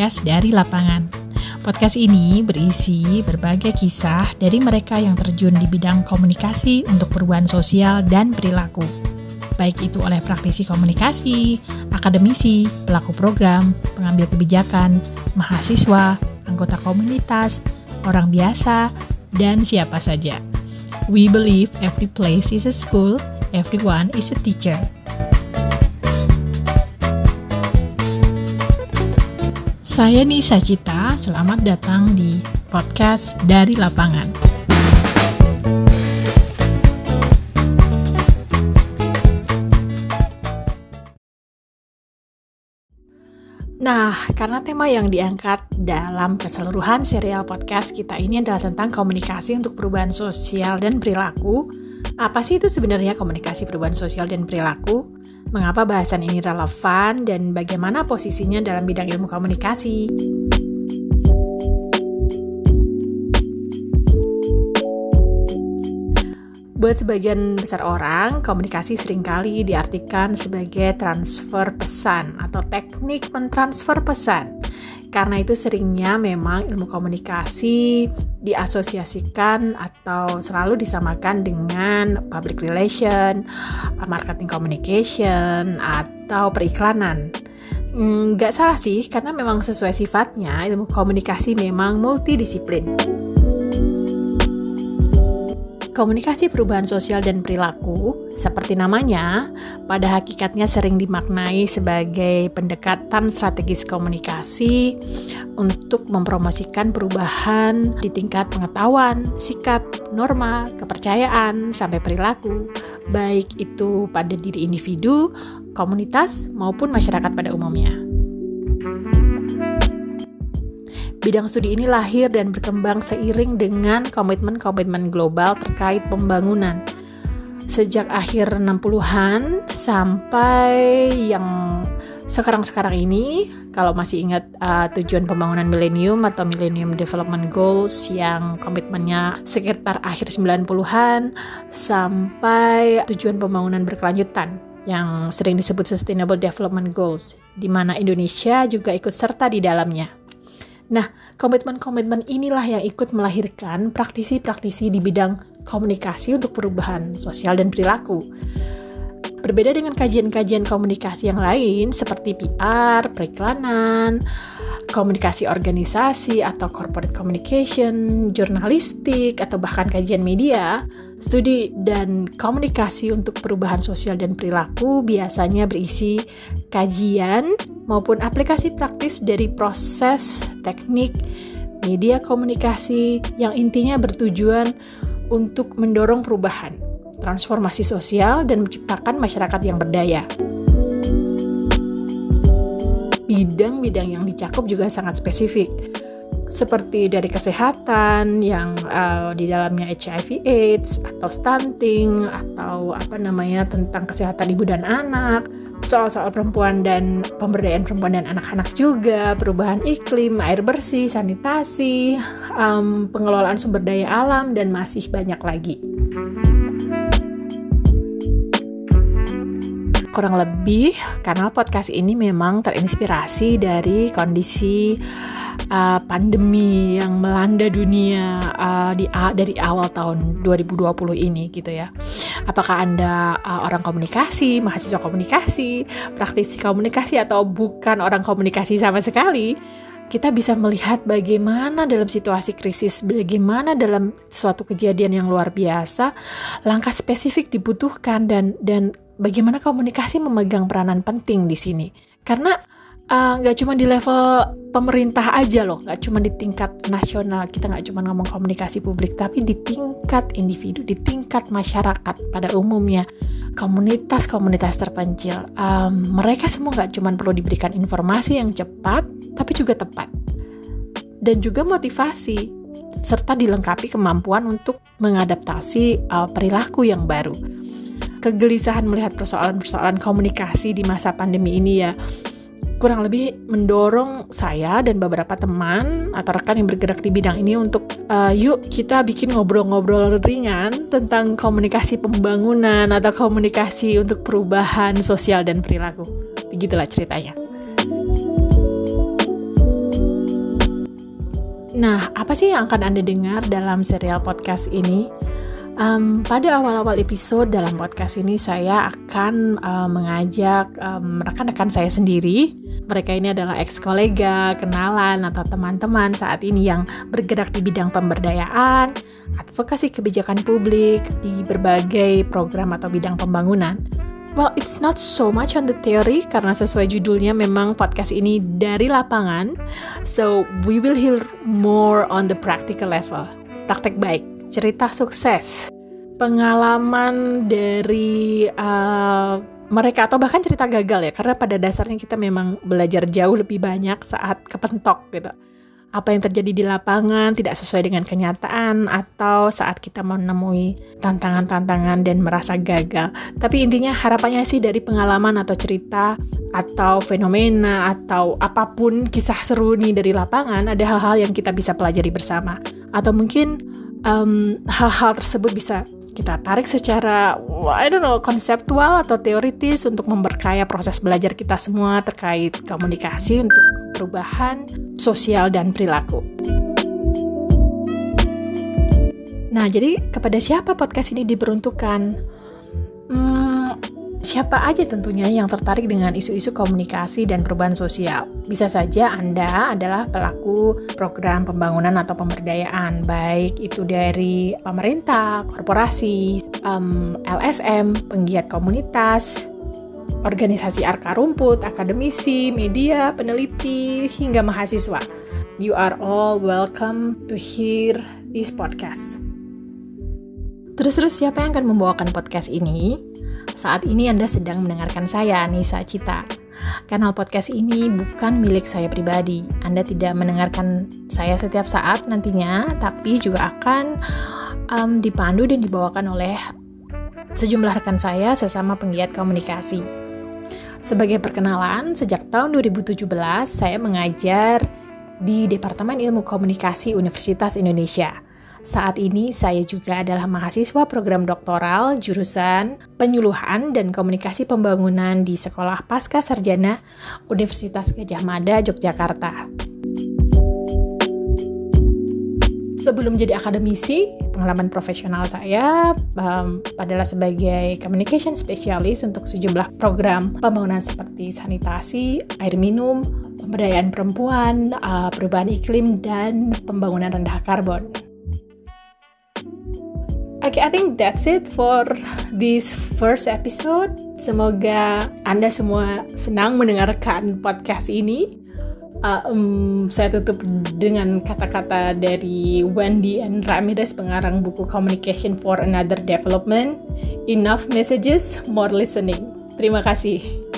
podcast dari lapangan. Podcast ini berisi berbagai kisah dari mereka yang terjun di bidang komunikasi untuk perubahan sosial dan perilaku. Baik itu oleh praktisi komunikasi, akademisi, pelaku program, pengambil kebijakan, mahasiswa, anggota komunitas, orang biasa, dan siapa saja. We believe every place is a school, everyone is a teacher. Saya Nisa Cita, selamat datang di podcast dari lapangan. Nah, karena tema yang diangkat dalam keseluruhan serial podcast kita ini adalah tentang komunikasi untuk perubahan sosial dan perilaku, apa sih itu sebenarnya komunikasi perubahan sosial dan perilaku? Mengapa bahasan ini relevan dan bagaimana posisinya dalam bidang ilmu komunikasi. Buat sebagian besar orang, komunikasi sering kali diartikan sebagai transfer pesan atau teknik mentransfer pesan. Karena itu seringnya memang ilmu komunikasi diasosiasikan atau selalu disamakan dengan public relation, marketing communication, atau periklanan. Nggak salah sih, karena memang sesuai sifatnya ilmu komunikasi memang multidisiplin. Komunikasi perubahan sosial dan perilaku, seperti namanya, pada hakikatnya sering dimaknai sebagai pendekatan strategis komunikasi untuk mempromosikan perubahan di tingkat pengetahuan, sikap, norma, kepercayaan, sampai perilaku, baik itu pada diri individu, komunitas, maupun masyarakat pada umumnya. Bidang studi ini lahir dan berkembang seiring dengan komitmen-komitmen global terkait pembangunan. Sejak akhir 60-an sampai yang sekarang-sekarang ini, kalau masih ingat uh, tujuan pembangunan milenium atau Millennium Development Goals yang komitmennya sekitar akhir 90-an sampai tujuan pembangunan berkelanjutan yang sering disebut Sustainable Development Goals, di mana Indonesia juga ikut serta di dalamnya. Nah, komitmen-komitmen inilah yang ikut melahirkan praktisi-praktisi di bidang komunikasi untuk perubahan sosial dan perilaku. Berbeda dengan kajian-kajian komunikasi yang lain seperti PR, periklanan, komunikasi organisasi atau corporate communication, jurnalistik, atau bahkan kajian media, studi dan komunikasi untuk perubahan sosial dan perilaku biasanya berisi kajian maupun aplikasi praktis dari proses, teknik, media komunikasi yang intinya bertujuan untuk mendorong perubahan, transformasi sosial, dan menciptakan masyarakat yang berdaya bidang-bidang yang dicakup juga sangat spesifik seperti dari kesehatan yang uh, di dalamnya HIV AIDS atau stunting atau apa namanya tentang kesehatan ibu dan anak, soal-soal perempuan dan pemberdayaan perempuan dan anak-anak juga, perubahan iklim, air bersih, sanitasi, um, pengelolaan sumber daya alam dan masih banyak lagi. Kurang lebih kanal podcast ini memang terinspirasi dari kondisi uh, pandemi yang melanda dunia uh, di uh, dari awal tahun 2020 ini gitu ya. Apakah Anda uh, orang komunikasi, mahasiswa komunikasi, praktisi komunikasi atau bukan orang komunikasi sama sekali? kita bisa melihat bagaimana dalam situasi krisis, bagaimana dalam suatu kejadian yang luar biasa, langkah spesifik dibutuhkan dan dan bagaimana komunikasi memegang peranan penting di sini. Karena eh, nggak uh, cuma di level pemerintah aja loh, nggak cuma di tingkat nasional kita nggak cuma ngomong komunikasi publik, tapi di tingkat individu, di tingkat masyarakat pada umumnya, komunitas-komunitas terpencil, um, mereka semua nggak cuma perlu diberikan informasi yang cepat, tapi juga tepat. Dan juga motivasi serta dilengkapi kemampuan untuk mengadaptasi uh, perilaku yang baru kegelisahan melihat persoalan-persoalan komunikasi di masa pandemi ini ya kurang lebih mendorong saya dan beberapa teman atau rekan yang bergerak di bidang ini untuk uh, yuk kita bikin ngobrol-ngobrol ringan tentang komunikasi pembangunan atau komunikasi untuk perubahan sosial dan perilaku. Begitulah ceritanya. Nah, apa sih yang akan Anda dengar dalam serial podcast ini? Um, pada awal-awal episode dalam podcast ini saya akan uh, mengajak um, rekan-rekan saya sendiri. Mereka ini adalah ex kolega, kenalan atau teman-teman saat ini yang bergerak di bidang pemberdayaan, advokasi kebijakan publik di berbagai program atau bidang pembangunan. Well, it's not so much on the theory karena sesuai judulnya memang podcast ini dari lapangan. So, we will hear more on the practical level. Praktek baik cerita sukses, pengalaman dari uh, mereka atau bahkan cerita gagal ya karena pada dasarnya kita memang belajar jauh lebih banyak saat kepentok gitu apa yang terjadi di lapangan tidak sesuai dengan kenyataan atau saat kita menemui tantangan-tantangan dan merasa gagal. Tapi intinya harapannya sih dari pengalaman atau cerita atau fenomena atau apa pun kisah seru nih dari lapangan ada hal-hal yang kita bisa pelajari bersama. Atau mungkin hal hal-hal tersebut bisa kita tarik secara I don't know konseptual atau teoritis untuk memperkaya proses belajar kita semua terkait komunikasi untuk perubahan sosial dan perilaku. Nah, jadi kepada siapa podcast ini diperuntukkan? Hmm, Siapa aja tentunya yang tertarik dengan isu-isu komunikasi dan perubahan sosial. Bisa saja Anda adalah pelaku program pembangunan atau pemberdayaan, baik itu dari pemerintah, korporasi, LSM, penggiat komunitas, organisasi arka rumput, akademisi, media, peneliti, hingga mahasiswa. You are all welcome to hear this podcast. Terus-terus siapa yang akan membawakan podcast ini? Saat ini Anda sedang mendengarkan saya, Nisa Cita. Kanal podcast ini bukan milik saya pribadi. Anda tidak mendengarkan saya setiap saat nantinya, tapi juga akan um, dipandu dan dibawakan oleh sejumlah rekan saya sesama penggiat komunikasi. Sebagai perkenalan, sejak tahun 2017 saya mengajar di Departemen Ilmu Komunikasi Universitas Indonesia. Saat ini saya juga adalah mahasiswa program doktoral jurusan Penyuluhan dan Komunikasi Pembangunan di Sekolah Pasca Sarjana Universitas Gajah Mada, Yogyakarta. Sebelum jadi akademisi, pengalaman profesional saya um, adalah sebagai communication specialist untuk sejumlah program pembangunan seperti sanitasi, air minum, pemberdayaan perempuan, uh, perubahan iklim, dan pembangunan rendah karbon. Okay, I think that's it for this first episode. Semoga Anda semua senang mendengarkan podcast ini. Uh, um, saya tutup dengan kata-kata dari Wendy and Ramirez, pengarang buku Communication for Another Development. Enough messages, more listening. Terima kasih.